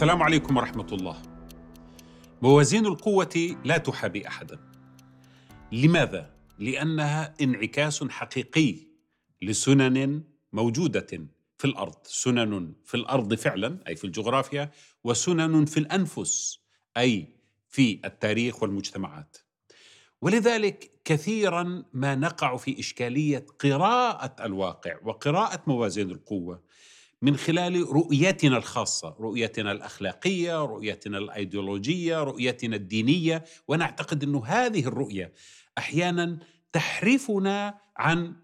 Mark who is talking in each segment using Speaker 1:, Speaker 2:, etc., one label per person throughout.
Speaker 1: السلام عليكم ورحمة الله. موازين القوة لا تحابي أحدا. لماذا؟ لأنها انعكاس حقيقي لسنن موجودة في الأرض، سنن في الأرض فعلا أي في الجغرافيا، وسنن في الأنفس أي في التاريخ والمجتمعات. ولذلك كثيرا ما نقع في إشكالية قراءة الواقع وقراءة موازين القوة من خلال رؤيتنا الخاصة، رؤيتنا الأخلاقية، رؤيتنا الأيديولوجية، رؤيتنا الدينية، ونعتقد إنه هذه الرؤية أحيانا تحرفنا عن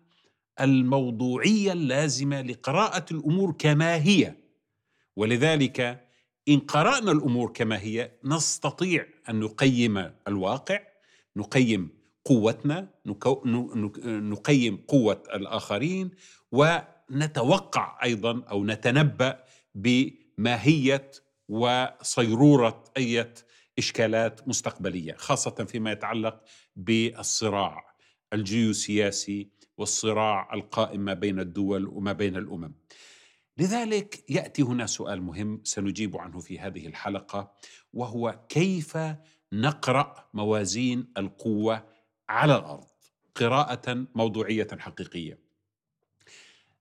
Speaker 1: الموضوعية اللازمة لقراءة الأمور كما هي. ولذلك إن قرأنا الأمور كما هي نستطيع أن نقيم الواقع، نقيم قوتنا، نقيم قوة الآخرين و نتوقع أيضا أو نتنبأ بماهية وصيرورة أي إشكالات مستقبلية خاصة فيما يتعلق بالصراع الجيوسياسي والصراع القائم ما بين الدول وما بين الأمم. لذلك يأتي هنا سؤال مهم سنجيب عنه في هذه الحلقة وهو كيف نقرأ موازين القوة على الأرض قراءة موضوعية حقيقية.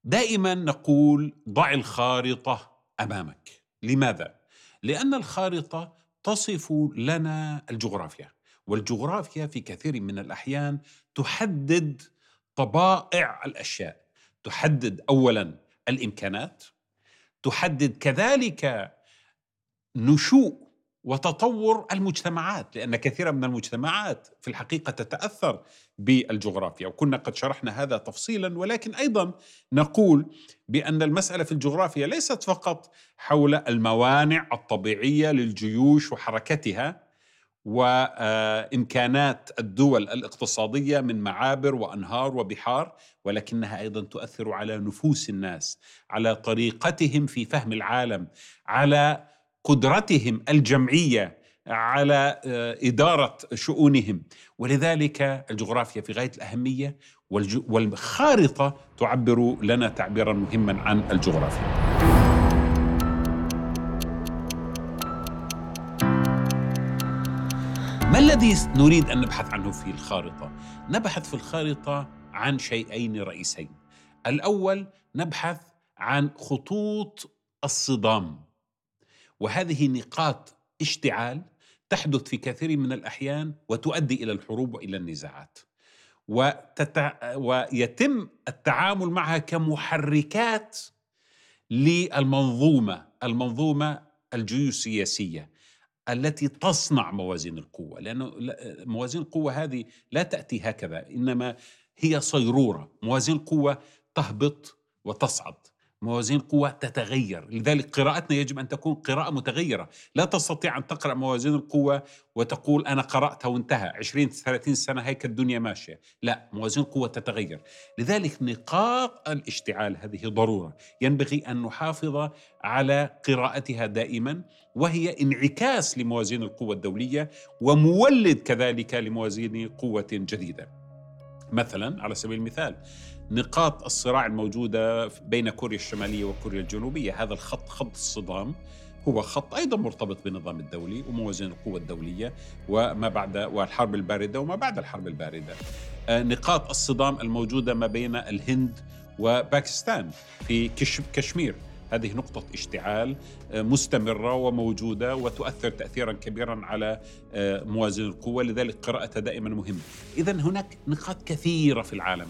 Speaker 1: دائما نقول ضع الخارطة. أمامك. لماذا؟ لأن الخارطة تصف لنا الجغرافيا والجغرافيا في كثير من الأحيان تحدد طبائع الأشياء. تحدد اولا الإمكانات تحدد كذلك نشوء وتطور المجتمعات لأن كثيرا من المجتمعات في الحقيقة تتأثر بالجغرافيا وكنا قد شرحنا هذا تفصيلا ولكن أيضا نقول بأن المسألة في الجغرافيا ليست فقط حول الموانع الطبيعية للجيوش وحركتها وإمكانات الدول الاقتصادية من معابر وأنهار وبحار ولكنها أيضا تؤثر على نفوس الناس على طريقتهم في فهم العالم على قدرتهم الجمعية على آه، إدارة شؤونهم ولذلك الجغرافيا في غاية الأهمية والخارطة تعبر لنا تعبيرا مهما عن الجغرافيا. ما الذي نريد أن نبحث عنه في الخارطة؟ نبحث في الخارطة عن شيئين رئيسين. الأول نبحث عن خطوط الصدام وهذه نقاط اشتعال تحدث في كثير من الأحيان وتؤدي إلى الحروب وإلى النزاعات. وتتع... ويتم التعامل معها كمحركات للمنظومة المنظومة الجيوسياسية التي تصنع موازين القوة. لأن موازين القوة هذه لا تأتي هكذا إنما هي صيرورة. موازين القوة تهبط وتصعد. موازين قوة تتغير. لذلك قراءتنا يجب أن تكون قراءة متغيرة. لا تستطيع أن تقرأ موازين القوة وتقول أنا قرأتها وانتهى. 20 30 سنة هيك الدنيا ماشية. لا موازين القوة تتغير. لذلك نقاط الاشتعال هذه ضرورة. ينبغي أن نحافظ على قراءتها دائما وهي انعكاس لموازين القوة الدولية ومولد كذلك لموازين قوة جديدة. مثلا على سبيل المثال نقاط الصراع الموجودة بين كوريا الشمالية وكوريا الجنوبية. هذا الخط خط الصدام هو خط أيضا مرتبط بالنظام الدولي وموازين القوى الدولية وما بعد والحرب الباردة وما بعد الحرب الباردة. آه، نقاط الصدام الموجودة ما بين الهند وباكستان في كشمير. هذه نقطة اشتعال آه، مستمرة وموجودة وتؤثر تأثيرا كبيرا على آه، موازين القوة. لذلك قراءتها دائما مهمة. إذا هناك نقاط كثيرة في العالم.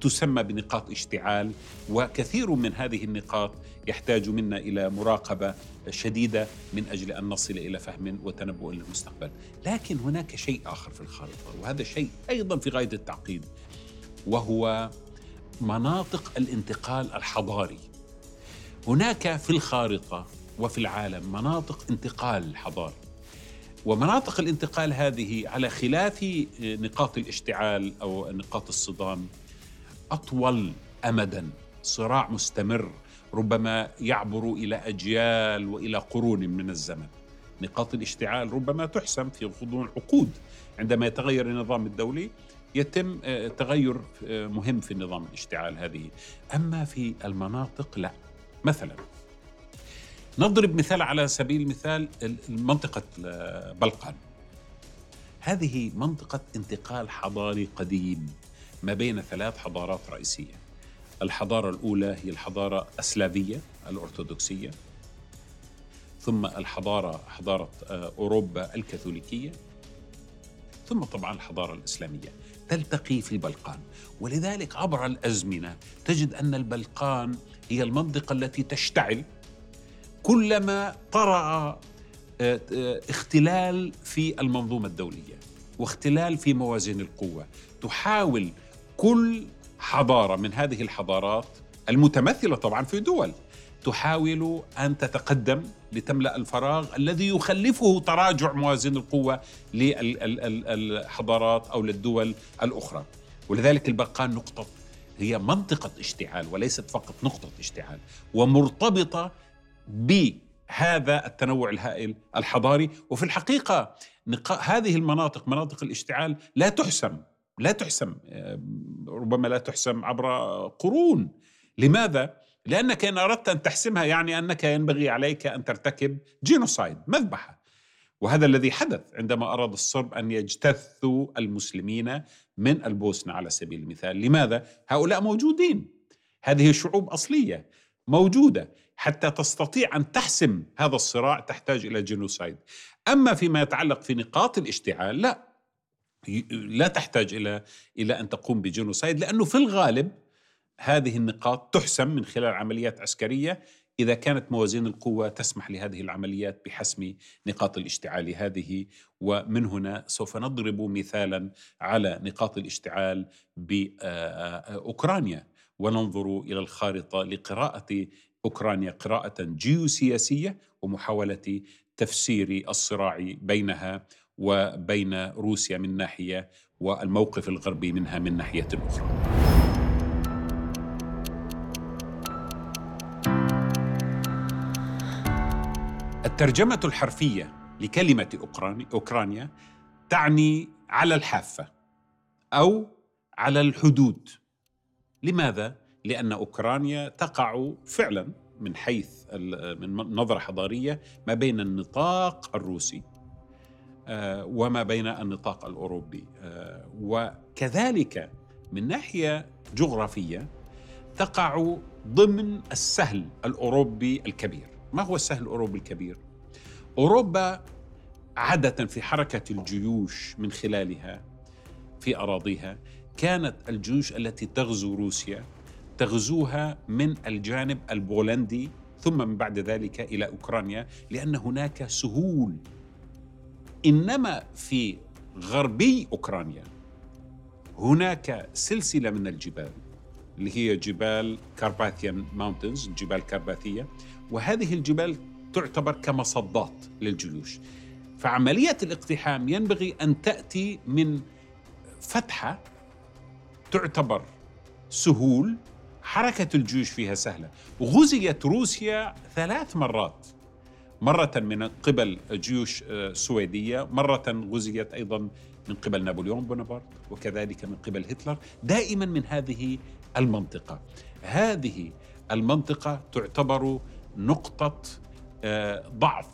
Speaker 1: تسمى بنقاط اشتعال وكثير من هذه النقاط يحتاج منا إلى مراقبة شديدة من أجل أن نصل إلى فهم وتنبؤ للمستقبل، لكن هناك شيء آخر في الخارطة وهذا شيء أيضا في غاية التعقيد وهو مناطق الانتقال الحضاري. هناك في الخارطة وفي العالم مناطق انتقال حضاري. ومناطق الانتقال هذه على خلاف نقاط الاشتعال أو نقاط الصدام أطول امدا. صراع مستمر ربما يعبر إلى أجيال وإلى قرون من الزمن. نقاط الاشتعال ربما تحسم في غضون عقود عندما يتغير النظام الدولي يتم آه، تغير آه، مهم في نظام الاشتعال هذه. أما في المناطق لا. مثلا نضرب مثال على سبيل المثال منطقة بلقان. هذه منطقة انتقال حضاري قديم. ما بين ثلاث حضارات رئيسية. الحضارة الأولى هي الحضارة السلافية الأرثوذكسية. ثم الحضارة حضارة آه، أوروبا الكاثوليكية. ثم طبعا الحضارة الإسلامية. تلتقي في البلقان. ولذلك عبر الأزمنة تجد أن البلقان هي المنطقة التي تشتعل كلما طرأ آه، آه، اختلال في المنظومة الدولية واختلال في موازين القوة. تحاول كل حضارة من هذه الحضارات المتمثلة طبعا في دول تحاول أن تتقدم لتملأ الفراغ الذي يخلفه تراجع موازين القوة للحضارات أو للدول الأخرى. ولذلك البلقان نقطة هي منطقة اشتعال وليست فقط نقطة اشتعال ومرتبطة بهذا التنوع الهائل الحضاري. وفي الحقيقة هذه المناطق مناطق الاشتعال لا تحسم لا تحسم ربما لا تحسم عبر قرون. لماذا؟ لأنك إن أردت أن تحسمها يعني أنك ينبغي عليك أن ترتكب genocide مذبحة. وهذا الذي حدث عندما أراد الصرب أن يجتثوا المسلمين من البوسنة على سبيل المثال. لماذا؟ هؤلاء موجودين. هذه شعوب أصلية موجودة. حتى تستطيع أن تحسم هذا الصراع تحتاج إلى genocide. أما فيما يتعلق في نقاط الاشتعال لا. لا تحتاج إلى إلى أن تقوم بجينوسايد لأنه في الغالب هذه النقاط تحسم من خلال عمليات عسكرية إذا كانت موازين القوة تسمح لهذه العمليات بحسم نقاط الاشتعال هذه. ومن هنا سوف نضرب مثالا على نقاط الاشتعال باوكرانيا وننظر إلى الخارطة لقراءة أوكرانيا قراءة جيوسياسية ومحاولة تفسير الصراع بينها وبين روسيا من ناحية والموقف الغربي منها من ناحية أخرى. الترجمة الحرفية لكلمة أوكرانيا, تعني على الحافة أو على الحدود لماذا؟ لأن أوكرانيا تقع فعلا من حيث من نظرة حضارية ما بين النطاق الروسي وما بين النطاق الأوروبي آه، وكذلك من ناحية جغرافية تقع ضمن السهل الأوروبي الكبير ما هو السهل الأوروبي الكبير؟ أوروبا عادة في حركة الجيوش من خلالها في أراضيها كانت الجيوش التي تغزو روسيا تغزوها من الجانب البولندي ثم من بعد ذلك إلى أوكرانيا لأن هناك سهول إنما في غربي أوكرانيا. هناك سلسلة من الجبال اللي هي جبال Carpathian Mountains جبال كارباثية وهذه الجبال تعتبر كمصدات للجيوش. فعملية الاقتحام ينبغي أن تأتي من فتحة تعتبر سهول. حركة الجيوش فيها سهلة. غزيت روسيا ثلاث مرات. مرة من قبل جيوش آه، سويدية مرة غزيت أيضا من قبل نابليون بونابرت وكذلك من قبل هتلر دائما من هذه المنطقة. هذه المنطقة تعتبر نقطة آه، ضعف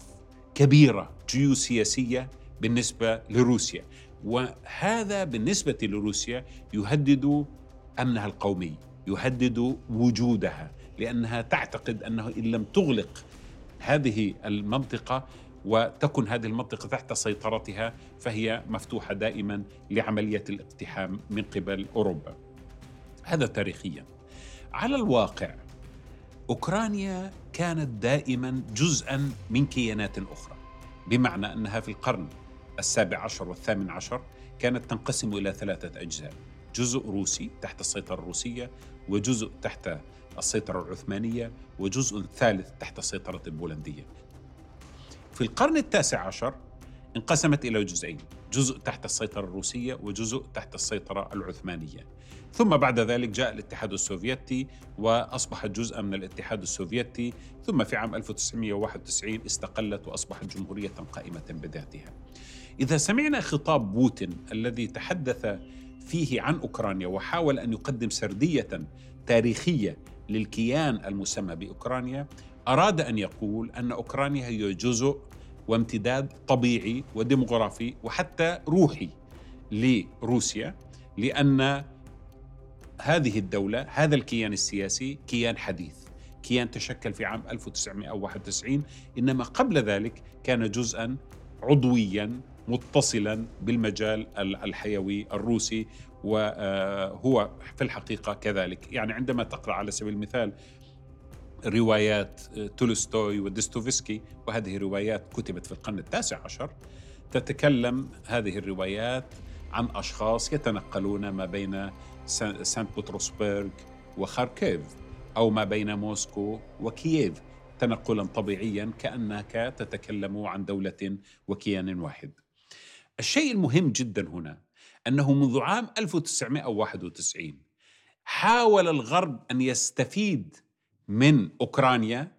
Speaker 1: كبيرة جيوسياسية بالنسبة لروسيا. وهذا بالنسبة لروسيا يهدد أمنها القومي يهدد وجودها لأنها تعتقد أنه إن لم تغلق هذه المنطقة وتكن هذه المنطقة تحت سيطرتها فهي مفتوحة دائما لعملية الاقتحام من قبل أوروبا. هذا تاريخيا. على الواقع أوكرانيا كانت دائما جزءا من كيانات أخرى بمعنى أنها في القرن السابع عشر والثامن عشر كانت تنقسم إلى ثلاثة أجزاء جزء روسي تحت السيطرة الروسية وجزء تحت السيطرة العثمانية وجزء ثالث تحت السيطرة البولندية. في القرن التاسع عشر انقسمت إلى جزئين جزء تحت السيطرة الروسية وجزء تحت السيطرة العثمانية. ثم بعد ذلك جاء الاتحاد السوفيتي وأصبحت جزءا من الاتحاد السوفيتي ثم في عام 1991 استقلت وأصبحت جمهورية قائمة بذاتها. إذا سمعنا خطاب بوتين الذي تحدث فيه عن أوكرانيا وحاول أن يقدم سردية تاريخية للكيان المسمى بأوكرانيا أراد أن يقول أن أوكرانيا هي جزء وامتداد طبيعي وديموغرافي وحتى روحي لروسيا لأن هذه الدولة هذا الكيان السياسي كيان حديث كيان تشكل في عام 1991 إنما قبل ذلك كان جزءا عضويا متصلا بالمجال الحيوي الروسي وهو في الحقيقة كذلك. يعني عندما تقرأ على سبيل المثال روايات تولستوي وديستوفسكي وهذه روايات كتبت في القرن التاسع عشر تتكلم هذه الروايات عن أشخاص يتنقلون ما بين سانت بطرسبرغ وخاركيف أو ما بين موسكو وكييف تنقلا طبيعيا كأنك تتكلم عن دولة وكيان واحد. الشيء المهم جدا هنا أنه منذ عام 1991 حاول الغرب أن يستفيد من أوكرانيا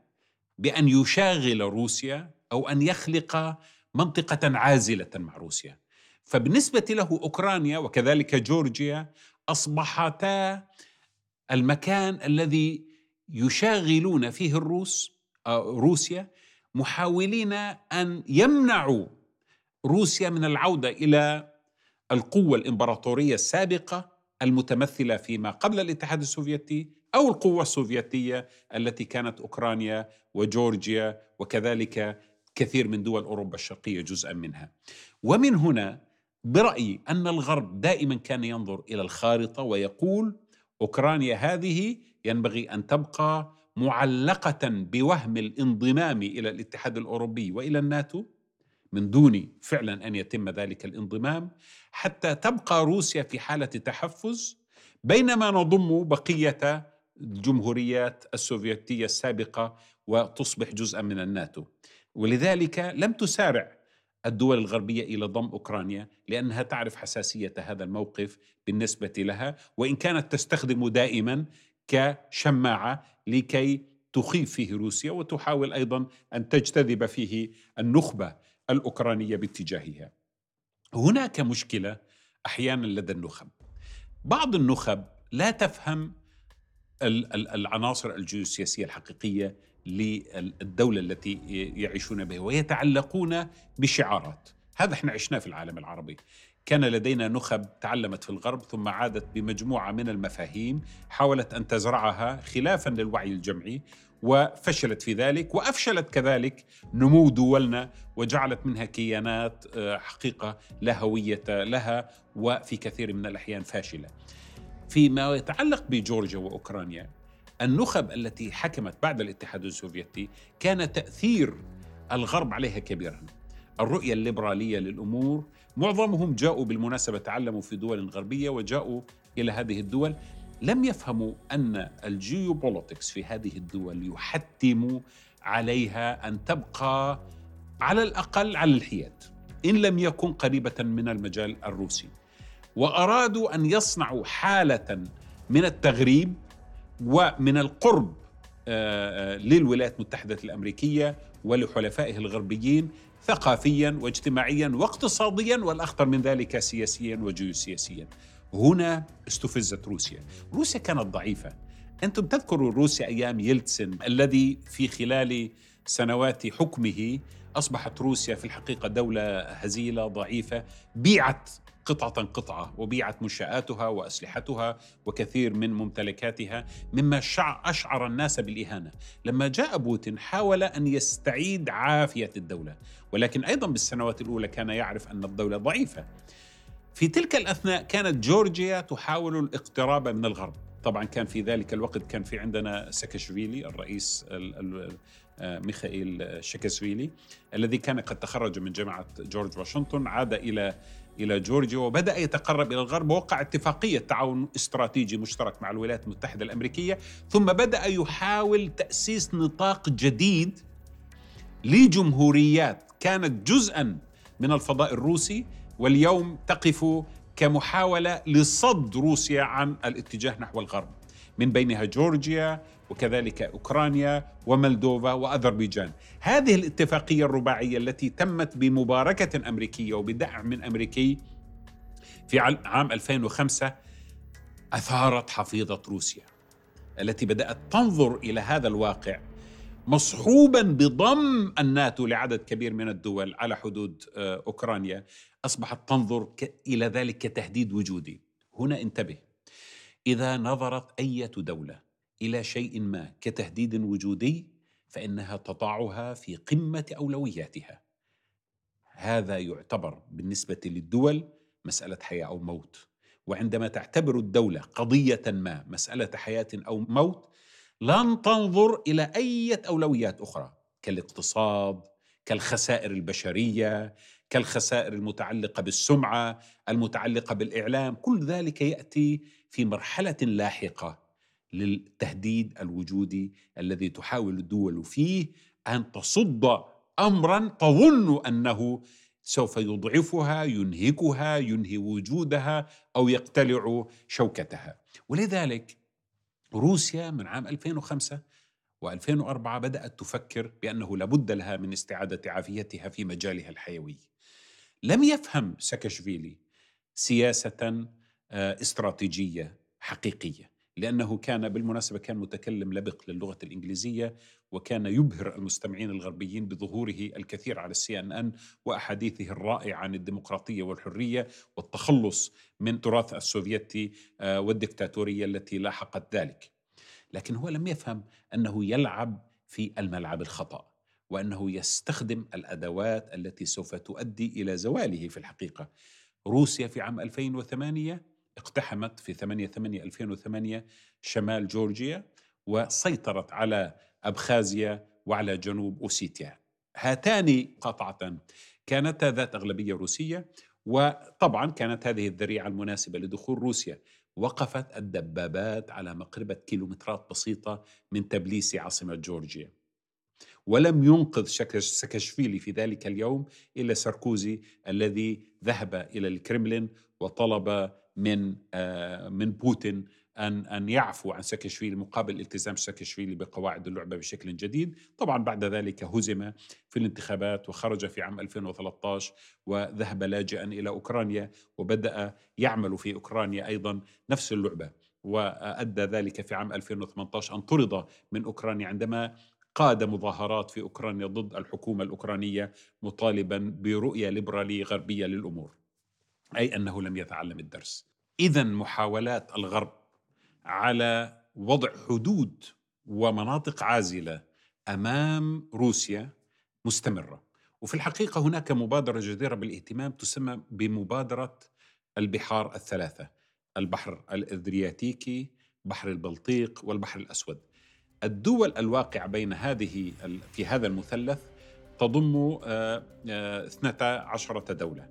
Speaker 1: بأن يشاغل روسيا أو أن يخلق منطقة عازلة مع روسيا. فبالنسبة له أوكرانيا وكذلك جورجيا أصبحتا المكان الذي يشاغلون فيه الروس آه، روسيا محاولين أن يمنعوا روسيا من العودة إلى القوة الإمبراطورية السابقة المتمثلة فيما قبل الاتحاد السوفيتي أو القوة السوفيتية التي كانت أوكرانيا وجورجيا وكذلك كثير من دول أوروبا الشرقية جزءا منها. ومن هنا برأيي أن الغرب دائما كان ينظر إلى الخارطة ويقول أوكرانيا هذه ينبغي أن تبقى معلقة بوهم الانضمام إلى الاتحاد الأوروبي وإلى الناتو. من دون فعلا أن يتم ذلك الانضمام حتى تبقى روسيا في حالة تحفز بينما نضم بقية الجمهوريات السوفيتية السابقة وتصبح جزءا من الناتو. ولذلك لم تسارع الدول الغربية إلى ضم أوكرانيا لأنها تعرف حساسية هذا الموقف بالنسبة لها وإن كانت تستخدم دائما كشماعة لكي تخيف فيه روسيا وتحاول أيضا أن تجتذب فيه النخبة الأوكرانية باتجاهها. هناك مشكلة أحيانا لدى النخب. بعض النخب لا تفهم العناصر الجيوسياسية الحقيقية للدولة التي يعيشون بها ويتعلقون بشعارات. هذا إحنا عشناه في العالم العربي. كان لدينا نخب تعلمت في الغرب ثم عادت بمجموعة من المفاهيم حاولت أن تزرعها خلافا للوعي الجمعي وفشلت في ذلك وأفشلت كذلك نمو دولنا وجعلت منها كيانات آه، حقيقة لا هوية لها وفي كثير من الأحيان فاشلة. فيما يتعلق بجورجيا وأوكرانيا النخب التي حكمت بعد الاتحاد السوفيتي كان تأثير الغرب عليها كبيرا. الرؤية الليبرالية للأمور معظمهم جاءوا بالمناسبة تعلموا في دول غربية وجاءوا إلى هذه الدول لم يفهموا أن الجيوبوليتكس في هذه الدول يحتم عليها أن تبقى على الأقل على الحياد إن لم يكن قريبة من المجال الروسي. وأرادوا أن يصنعوا حالة من التغريب ومن القرب آه، آه، للولايات المتحدة الأمريكية ولحلفائه الغربيين ثقافيا واجتماعيا واقتصاديا والأخطر من ذلك سياسيا وجيوسياسيا. هنا استفزت روسيا. روسيا كانت ضعيفة. أنتم تذكروا روسيا أيام يلتسن الذي في خلال سنوات حكمه أصبحت روسيا في الحقيقة دولة هزيلة ضعيفة بيعت قطعة قطعة وبيعت منشآتها وأسلحتها وكثير من ممتلكاتها مما أشعر الناس بالإهانة. لما جاء بوتين حاول أن يستعيد عافية الدولة ولكن أيضا بالسنوات الأولى كان يعرف أن الدولة ضعيفة. في تلك الأثناء كانت جورجيا تحاول الاقتراب من الغرب. طبعا كان في ذلك الوقت كان في عندنا ساكاشفيلي الرئيس آه، ميخائيل شاكاشفيلي الذي كان قد تخرج من جامعة جورج واشنطن عاد إلى إلى جورجيا وبدأ يتقرب إلى الغرب ووقع اتفاقية تعاون استراتيجي مشترك مع الولايات المتحدة الأمريكية ثم بدأ يحاول تأسيس نطاق جديد لجمهوريات كانت جزءا من الفضاء الروسي واليوم تقف كمحاولة لصد روسيا عن الاتجاه نحو الغرب من بينها جورجيا وكذلك أوكرانيا وملدوفا وأذربيجان. هذه الاتفاقية الرباعية التي تمت بمباركة أمريكية وبدعم من أمريكي في عام 2005 أثارت حفيظة روسيا التي بدأت تنظر إلى هذا الواقع مصحوبا بضم الناتو لعدد كبير من الدول على حدود آه، أوكرانيا أصبحت تنظر إلى ذلك كتهديد وجودي. هنا انتبه. إذا نظرت اي دولة إلى شيء ما كتهديد وجودي فإنها تضعها في قمة أولوياتها. هذا يعتبر بالنسبة للدول مسألة حياة أو موت. وعندما تعتبر الدولة قضية ما مسألة حياة أو موت لن تنظر إلى اي أولويات أخرى كالاقتصاد كالخسائر البشرية كالخسائر المتعلقة بالسمعة المتعلقة بالإعلام كل ذلك يأتي في مرحلة لاحقة للتهديد الوجودي الذي تحاول الدول فيه أن تصد امرا تظن أنه سوف يضعفها ينهكها ينهي وجودها أو يقتلع شوكتها. ولذلك روسيا من عام 2005 و2004 بدأت تفكر بأنه لابد لها من استعادة عافيتها في مجالها الحيوي. لم يفهم ساكاشفيلي سياسة آه، استراتيجية حقيقية لأنه كان بالمناسبة كان متكلم لبق للغة الإنجليزية وكان يبهر المستمعين الغربيين بظهوره الكثير على السي إن إن وأحاديثه الرائعة عن الديمقراطية والحرية والتخلص من تراث السوفيتي آه، والدكتاتورية التي لاحقت ذلك. لكن هو لم يفهم أنه يلعب في الملعب الخطأ وأنه يستخدم الأدوات التي سوف تؤدي إلى زواله في الحقيقة. روسيا في عام 2008 اقتحمت في 8 8 2008 شمال جورجيا وسيطرت على أبخازيا وعلى جنوب أوسيتيا. هاتان قطعة كانتا ذات أغلبية روسية وطبعا كانت هذه الذريعة المناسبة لدخول روسيا. وقفت الدبابات على مقربة كيلومترات بسيطة من تبليسي عاصمة جورجيا. ولم ينقذ ساكاشفيلي في ذلك اليوم إلا ساركوزي الذي ذهب إلى الكرملين وطلب من آه، من بوتين أن أن يعفو عن ساكاشفيلي مقابل التزام ساكاشفيلي بقواعد اللعبة بشكل جديد. طبعا بعد ذلك هزم في الانتخابات وخرج في عام 2013 وذهب لاجئا إلى أوكرانيا وبدأ يعمل في أوكرانيا أيضا نفس اللعبة. وأدى ذلك في عام 2018 أن طرد من أوكرانيا عندما قاد مظاهرات في أوكرانيا ضد الحكومة الأوكرانية مطالبا برؤية ليبرالية غربية للأمور أي أنه لم يتعلم الدرس. إذا محاولات الغرب على وضع حدود ومناطق عازلة أمام روسيا مستمرة. وفي الحقيقة هناك مبادرة جديرة بالاهتمام تسمى بمبادرة البحار الثلاثة البحر الأدرياتيكي بحر البلطيق والبحر الأسود. الدول الواقعه بين هذه في هذا المثلث تضم 12 آه، دولة.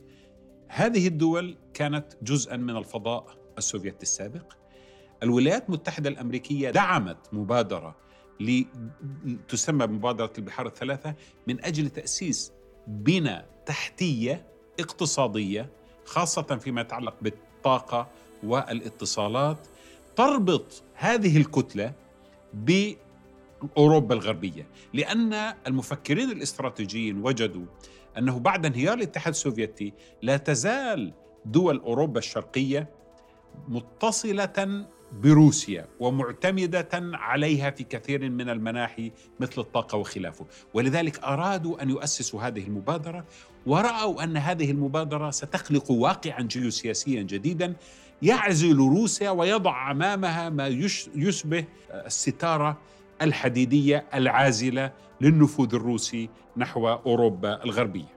Speaker 1: هذه الدول كانت جزءا من الفضاء السوفيتي السابق. الولايات المتحدة الأمريكية دعمت مبادرة تسمى بمبادرة البحار الثلاثة من أجل تأسيس بنى تحتية اقتصادية خاصة فيما يتعلق بالطاقة والإتصالات. تربط هذه الكتلة بأوروبا الغربية لأن المفكرين الاستراتيجيين وجدوا أنه بعد انهيار الاتحاد السوفيتي لا تزال دول أوروبا الشرقية متصلة بروسيا ومعتمدة عليها في كثير من المناحي مثل الطاقة وخلافه. ولذلك أرادوا أن يؤسسوا هذه المبادرة ورأوا أن هذه المبادرة ستخلق واقعا جيوسياسيا جديدا يعزل روسيا ويضع أمامها ما يشبه الستارة الحديدية العازلة للنفوذ الروسي نحو أوروبا الغربية.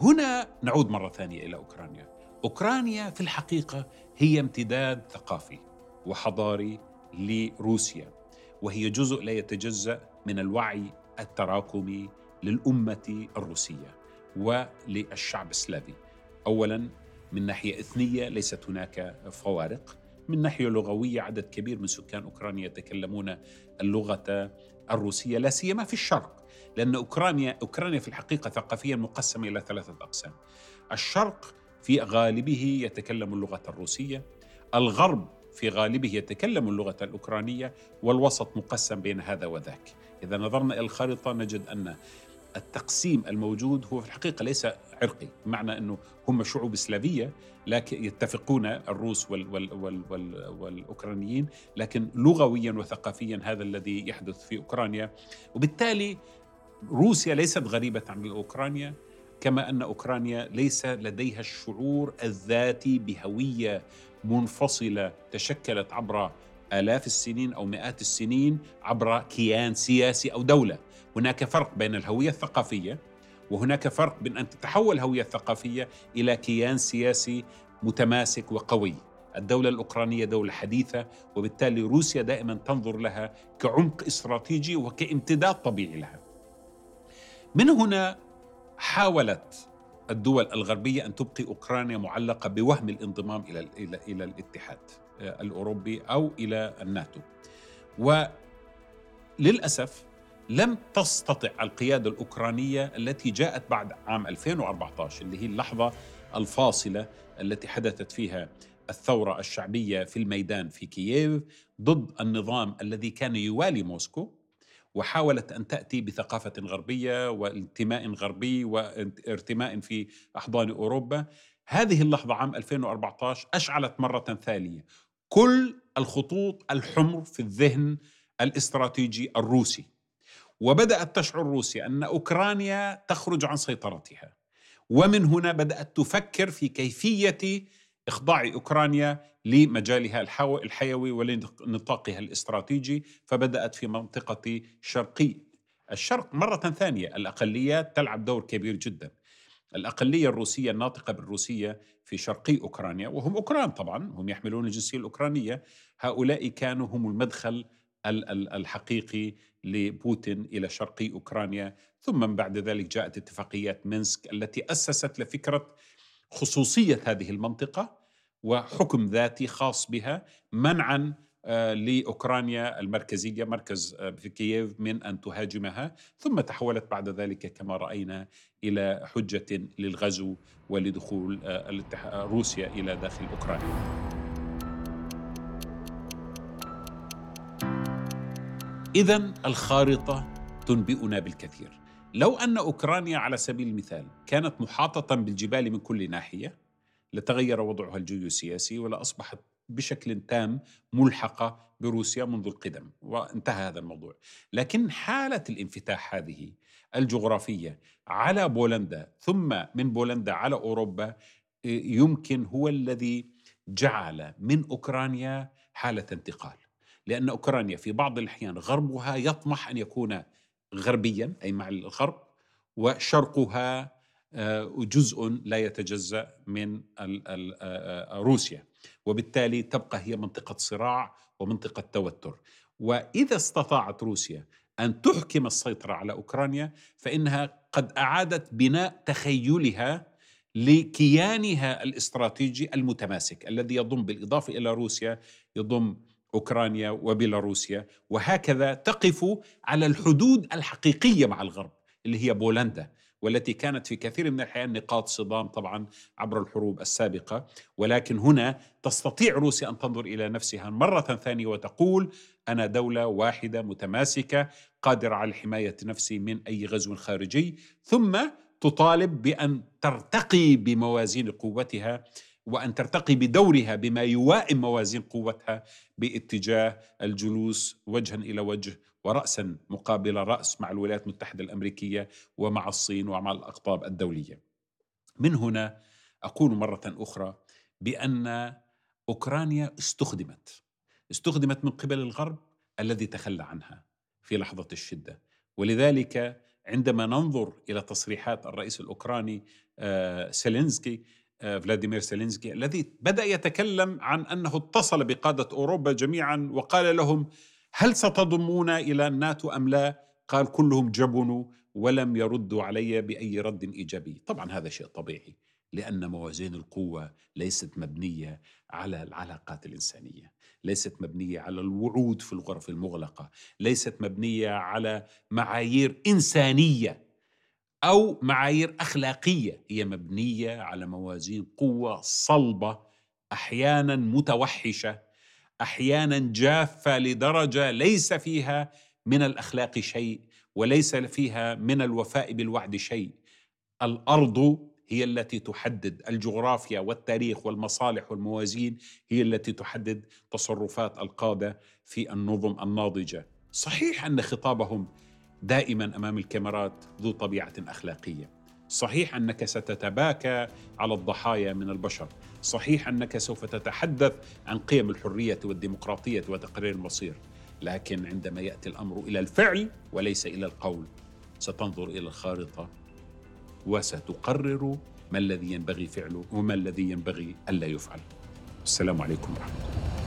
Speaker 1: هنا نعود مرة ثانية إلى أوكرانيا. أوكرانيا في الحقيقة هي امتداد ثقافي وحضاري لروسيا وهي جزء لا يتجزأ من الوعي التراكمي للأمة الروسية وللشعب السلافي. أولا من ناحية إثنية ليست هناك فوارق. من ناحية لغوية عدد كبير من سكان أوكرانيا يتكلمون اللغة الروسية لا سيما في الشرق لأن أوكرانيا أوكرانيا في الحقيقة ثقافيا مقسمة إلى ثلاثة أقسام. الشرق في غالبه يتكلم اللغة الروسية الغرب في غالبه يتكلم اللغة الأوكرانية والوسط مقسم بين هذا وذاك. إذا نظرنا إلى الخارطة نجد أن التقسيم الموجود هو في الحقيقة ليس عرقي بمعنى أنه هم شعوب سلافية لكن يتفقون الروس وال وال وال وال والأوكرانيين لكن لغويا وثقافيا هذا الذي يحدث في أوكرانيا. وبالتالي روسيا ليست غريبة عن أوكرانيا كما أن أوكرانيا ليس لديها الشعور الذاتي بهوية منفصلة تشكلت عبر آلاف السنين أو مئات السنين عبر كيان سياسي أو دولة. هناك فرق بين الهوية الثقافية وهناك فرق بين أن تتحول الهوية الثقافية إلى كيان سياسي متماسك وقوي. الدولة الأوكرانية دولة حديثة وبالتالي روسيا دائما تنظر لها كعمق استراتيجي وكامتداد طبيعي لها. من هنا حاولت الدول الغربية أن تبقي أوكرانيا معلقة بوهم الانضمام إلى إلى إلى الاتحاد. الأوروبي أو إلى الناتو. وللأسف لم تستطع القيادة الأوكرانية التي جاءت بعد عام 2014 اللي هي اللحظة الفاصلة التي حدثت فيها الثورة الشعبية في الميدان في كييف ضد النظام الذي كان يوالي موسكو وحاولت أن تأتي بثقافة غربية وانتماء غربي وارتماء في أحضان أوروبا. هذه اللحظة عام 2014 أشعلت مرة ثانية. كل الخطوط الحمر في الذهن الاستراتيجي الروسي. وبدأت تشعر روسيا أن أوكرانيا تخرج عن سيطرتها. ومن هنا بدأت تفكر في كيفية إخضاع أوكرانيا لمجالها الحيوي ولنطاقها الاستراتيجي. فبدأت في منطقة شرقي الشرق مرة ثانية. الأقليات تلعب دور كبير جدا. الأقلية الروسية الناطقة بالروسية في شرقي أوكرانيا وهم أوكران طبعا هم يحملون الجنسية الأوكرانية. هؤلاء كانوا هم المدخل الحقيقي لبوتين إلى شرقي أوكرانيا. ثم بعد ذلك جاءت اتفاقيات مينسك التي أسست لفكرة خصوصية هذه المنطقة وحكم ذاتي خاص بها منعا لأوكرانيا المركزية مركز آه، في كييف من أن تهاجمها ثم تحولت بعد ذلك كما رأينا إلى حجة للغزو ولدخول آه، روسيا إلى داخل أوكرانيا. اذا الخارطة تنبئنا بالكثير. لو أن أوكرانيا على سبيل المثال كانت محاطة بالجبال من كل ناحية لتغير وضعها الجيوسياسي ولا أصبحت بشكل تام ملحقة بروسيا منذ القدم وانتهى هذا الموضوع. لكن حالة الانفتاح هذه الجغرافية على بولندا ثم من بولندا على أوروبا يمكن هو الذي جعل من أوكرانيا حالة انتقال. لأن أوكرانيا في بعض الأحيان غربها يطمح أن يكون غربيا أي مع الغرب وشرقها آه، جزء لا يتجزأ من آه، آه، روسيا. وبالتالي تبقى هي منطقة صراع ومنطقة توتر. وإذا استطاعت روسيا أن تحكم السيطرة على أوكرانيا فإنها قد أعادت بناء تخيلها لكيانها الاستراتيجي المتماسك الذي يضم بالإضافة إلى روسيا يضم أوكرانيا وبيلاروسيا. وهكذا تقف على الحدود الحقيقية مع الغرب اللي هي بولندا. والتي كانت في كثير من الأحيان نقاط صدام طبعا عبر الحروب السابقة. ولكن هنا تستطيع روسيا أن تنظر إلى نفسها مرة ثانية وتقول أنا دولة واحدة متماسكة قادرة على حماية نفسي من أي غزو خارجي. ثم تطالب بأن ترتقي بموازين قوتها وأن ترتقي بدورها بما يوائم موازين قوتها باتجاه الجلوس وجها إلى وجه وراسا مقابل رأس مع الولايات المتحدة الأمريكية ومع الصين ومع الأقطاب الدولية. من هنا أقول مرة أخرى بأن أوكرانيا استخدمت استخدمت من قبل الغرب الذي تخلى عنها في لحظة الشدة ولذلك عندما ننظر إلى تصريحات الرئيس الأوكراني آه، سيلينسكي آه، فلاديمير زيلينسكي الذي بدأ يتكلم عن أنه اتصل بقادة أوروبا جميعا وقال لهم هل ستضمون إلى الناتو أم لا؟ قال كلهم جبنوا ولم يردوا علي بأي رد إيجابي طبعا هذا شيء طبيعي لأن موازين القوة ليست مبنية على العلاقات الإنسانية ليست مبنية على الوعود في الغرف المغلقة ليست مبنية على معايير إنسانية أو معايير أخلاقية هي مبنية على موازين قوة صلبة أحيانا متوحشة أحيانا جافة لدرجة ليس فيها من الأخلاق شيء وليس فيها من الوفاء بالوعد شيء. الأرض هي التي تحدد الجغرافيا والتاريخ والمصالح والموازين هي التي تحدد تصرفات القادة في النظم الناضجة. صحيح أن خطابهم دائما أمام الكاميرات ذو طبيعة أخلاقية. صحيح أنك ستتباكى على الضحايا من البشر. صحيح أنك سوف تتحدث عن قيم الحرية والديمقراطية وتقرير المصير. لكن عندما يأتي الأمر إلى الفعل وليس إلى القول ستنظر إلى الخارطة وستقرر ما الذي ينبغي فعله وما الذي ينبغي ألا يفعل. السلام عليكم ورحمة الله.